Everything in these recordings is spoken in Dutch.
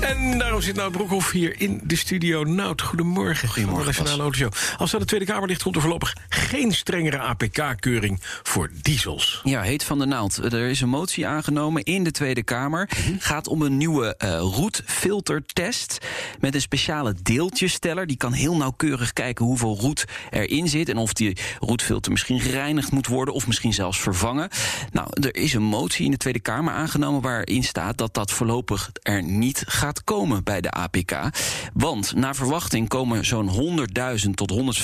En daarom zit Nout Broekhoff hier in de studio. Nout, goedemorgen. Goedemorgen, Nationale Autoshow. Als er de Tweede Kamer ligt, komt er voorlopig geen strengere APK-keuring voor diesels. Ja, heet van de naald. Er is een motie aangenomen in de Tweede Kamer. Gaat om een nieuwe uh, roetfiltertest met een speciale deeltjesteller. Die kan heel nauwkeurig kijken hoeveel roet erin zit... en of die roetfilter misschien gereinigd moet worden... of misschien zelfs vervangen. Nou, er is een motie in de Tweede Kamer aangenomen... waarin staat dat dat voorlopig er niet gaat komen bij de APK. Want naar verwachting komen zo'n 100.000 tot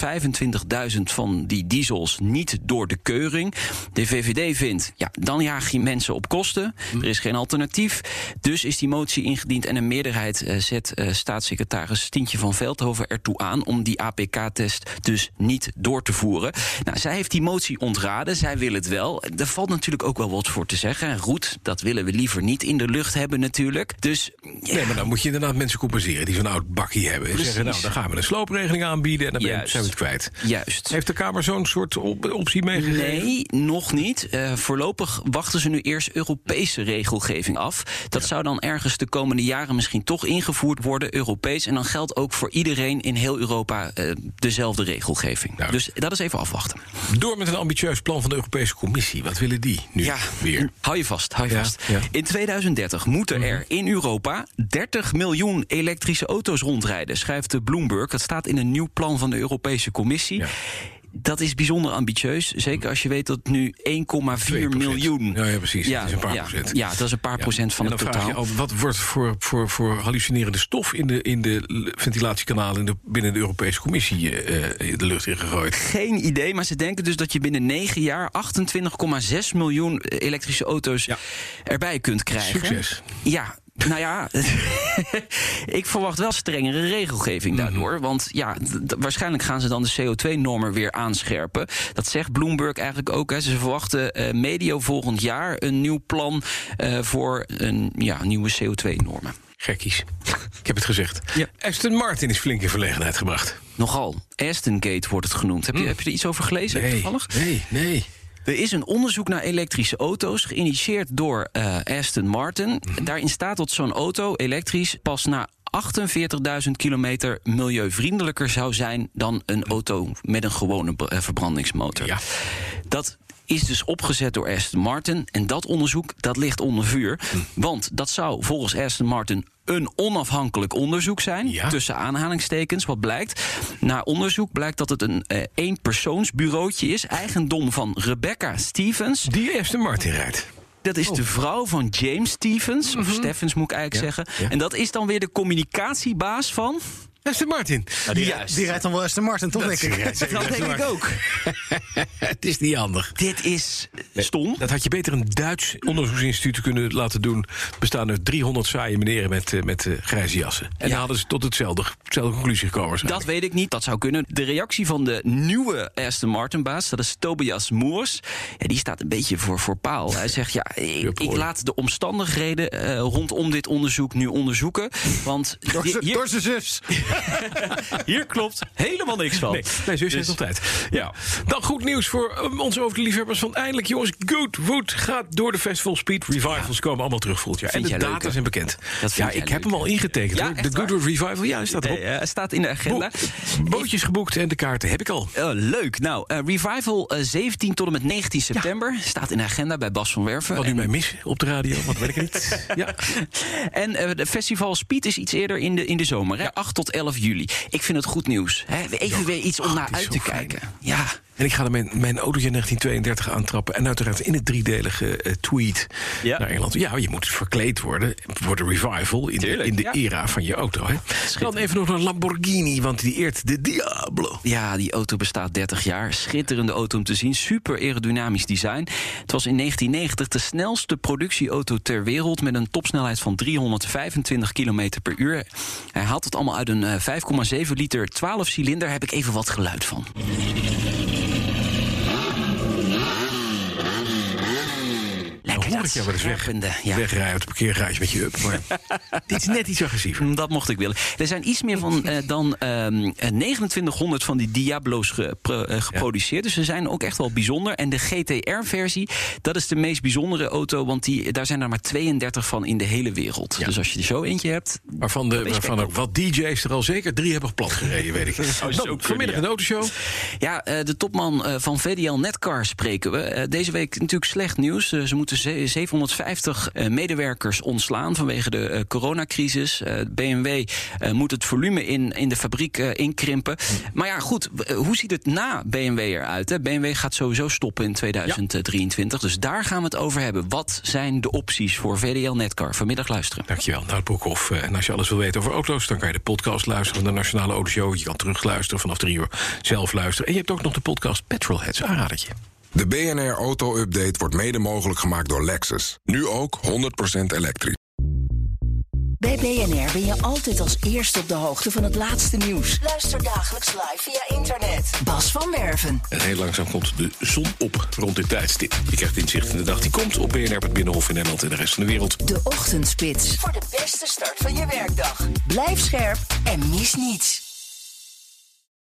125.000 van die diesels niet door de keuring. De VVD vindt, ja, dan jaag je mensen op kosten. Er is geen alternatief. Dus is die motie ingediend en een meerderheid uh, zet uh, staatssecretaris Tientje van Veldhoven ertoe aan om die APK-test dus niet door te voeren. Nou, zij heeft die motie ontraden. Zij wil het wel. Er valt natuurlijk ook wel wat voor te zeggen. Roet, dat willen we liever niet in de lucht hebben natuurlijk. Dus ja. Nee, maar dan moet je inderdaad mensen compenseren die zo'n oud bakkie hebben. En zeggen, nou, dan gaan we een sloopregeling aanbieden en dan Juist. zijn we het kwijt. Juist. Heeft de Kamer zo'n soort op optie meegegeven? Nee, nog niet. Uh, voorlopig wachten ze nu eerst Europese regelgeving af. Dat ja. zou dan ergens de komende jaren misschien toch ingevoerd worden, Europees. En dan geldt ook voor iedereen in heel Europa uh, dezelfde regelgeving. Nou. Dus dat is even afwachten. Door met een ambitieus plan van de Europese Commissie. Wat willen die nu ja, weer? Hou je vast, hou je ja, vast. In 2030 moeten er mm -hmm. in Europa 30 miljoen elektrische auto's rondrijden, schrijft de Bloomberg. Dat staat in een nieuw plan van de Europese Commissie. Ja. Dat is bijzonder ambitieus. Zeker als je weet dat nu 1,4 miljoen. Ja, ja, precies. Ja, dat is een paar ja, procent. Ja, dat is een paar ja. procent van en het totaal. Vraag je af, wat wordt voor, voor, voor hallucinerende stof in de, in de ventilatiekanalen in de, binnen de Europese Commissie uh, de lucht in gegooid? Geen idee, maar ze denken dus dat je binnen 9 jaar 28,6 miljoen elektrische auto's erbij kunt krijgen. Succes. Ja, nou ja, ik verwacht wel strengere regelgeving daardoor. Want ja, waarschijnlijk gaan ze dan de CO2-normen weer aanscherpen. Dat zegt Bloomberg eigenlijk ook. Hè. Ze verwachten uh, medio volgend jaar een nieuw plan uh, voor een ja, nieuwe CO2-normen. Gekkies. Ik heb het gezegd. Ja. Aston Martin is flink in verlegenheid gebracht. Nogal. Aston Gate wordt het genoemd. Heb je, mm. heb je er iets over gelezen nee, toevallig? Nee, nee. Er is een onderzoek naar elektrische auto's, geïnitieerd door uh, Aston Martin. Mm -hmm. Daarin staat dat zo'n auto, elektrisch, pas na 48.000 kilometer milieuvriendelijker zou zijn dan een auto met een gewone uh, verbrandingsmotor. Ja. Dat is dus opgezet door Aston Martin. En dat onderzoek dat ligt onder vuur. Hm. Want dat zou volgens Aston Martin een onafhankelijk onderzoek zijn. Ja. Tussen aanhalingstekens. Wat blijkt? Na onderzoek blijkt dat het een uh, eenpersoonsbureautje is. Eigendom van Rebecca Stevens. Die Aston Martin rijdt. Dat is oh. de vrouw van James Stevens. Of mm -hmm. Stevens moet ik eigenlijk ja. zeggen. Ja. En dat is dan weer de communicatiebaas van. Aston Martin. Nou, die, Juist. die rijdt dan wel Aston Martin, toch, Dat denk ik? Dat denk ik ook. Het is niet handig. Dit is stom. Dat had je beter een Duits onderzoeksinstituut kunnen laten doen. Bestaan uit 300 saaie meneren met, uh, met uh, grijze jassen. En Ja. dan hadden ze tot hetzelfde, hetzelfde conclusie gekomen. Dat weet ik niet, dat zou kunnen. De reactie van de nieuwe Aston Martin-baas, dat is Tobias Moers... Ja, die staat een beetje voor, voor paal. Hij zegt, ja, ik, ik laat de omstandigheden uh, rondom dit onderzoek nu onderzoeken. Want Door zijn zus. hier klopt helemaal niks van. Nee, mijn zus Dus- heeft nog tijd. Ja. Dan goed nieuws voor um, onze overliefhebbers van eindelijk, jongens. Goodwood gaat door de Festival Speed. Revivals komen allemaal terug volgend jaar. Vind en de data leuk, zijn bekend. Ja, ik heb hem al ingetekend. Ja, de Goodwood Revival, ja, hij staat erop. Eh, hij staat in de agenda. Bo- bootjes geboekt en de kaarten heb ik al. Oh, leuk. Nou, eh, Revival eh, 17 tot en met 19 september. Staat in de agenda bij Bas van Werven. Wat u En- mij mis op de radio, wat weet ik niet. Ja. En eh, de festival Speed is iets eerder in de, in de zomer, hè? 8 tot 11 juli. Ik vind het goed nieuws. Hè? Even weer iets om Ach, naar uit te kijken. Ja. En ik ga er mijn, mijn autootje 1932 aantrappen. En uiteraard in het driedelige eh, tweet Ja. naar Engeland. Ja, je moet verkleed worden voor de revival in de, in de ja. era van je auto. Hè. Dan even nog een Lamborghini, want die eert de Diablo. ja, die auto bestaat 30 jaar. Schitterende auto om te zien. Super aerodynamisch design. Het was in 1990 de snelste productieauto ter wereld... met een topsnelheid van 325 km per uur. Hij haalt het allemaal uit een eh, 5,7 liter 12 cilinder. Heb ik even wat geluid van. Dat je wel eens weg, scherpende, ja. uit het parkeergarage met je up. Dit is net iets agressiever. Dat mocht ik willen. Er zijn iets meer van, eh, dan ehm, eh, 2900 van die Diablo's gepro- eh, geproduceerd. Dus ze zijn ook echt wel bijzonder. En de GTR-versie, dat is de meest bijzondere auto. Want die, daar zijn er maar 32 van in de hele wereld. Dus als je er zo eentje hebt. Waarvan, de, waarvan ook wat DJ's er al zeker drie hebben plat gereden, weet ik. Dan, kunnen, vanmiddag een autoshow. Ja, de topman van VDL Netcar spreken we. Deze week natuurlijk slecht nieuws. Ze moeten ze- 750 eh, medewerkers ontslaan vanwege de eh, coronacrisis. Eh, BMW moet het volume in, in de fabriek inkrimpen. Maar ja, goed, hoe ziet het na BMW eruit? Hè? BMW gaat sowieso stoppen in 2023. Dus daar gaan we het over hebben. Wat zijn de opties voor VDL Netcar? Vanmiddag luisteren. Dankjewel, Nout Broekhoff. En als je alles wil weten over auto's, dan kan je de podcast luisteren van de Nationale Autoshow. Je kan terugluisteren vanaf drie uur, zelf luisteren. En je hebt ook nog de podcast Petrolheads, aanradertje. De BNR Auto Update wordt mede mogelijk gemaakt door Lexus. Nu ook 100% elektrisch. Bij BNR ben je altijd als eerste op de hoogte van het laatste nieuws. Luister dagelijks live via internet. Bas van Werven. En heel langzaam komt de zon op rond dit tijdstip. Je krijgt inzicht in de dag die komt op BNR, het Binnenhof in Nederland en de rest van de wereld. De Ochtendspits. Voor de beste start van je werkdag. Blijf scherp en mis niets.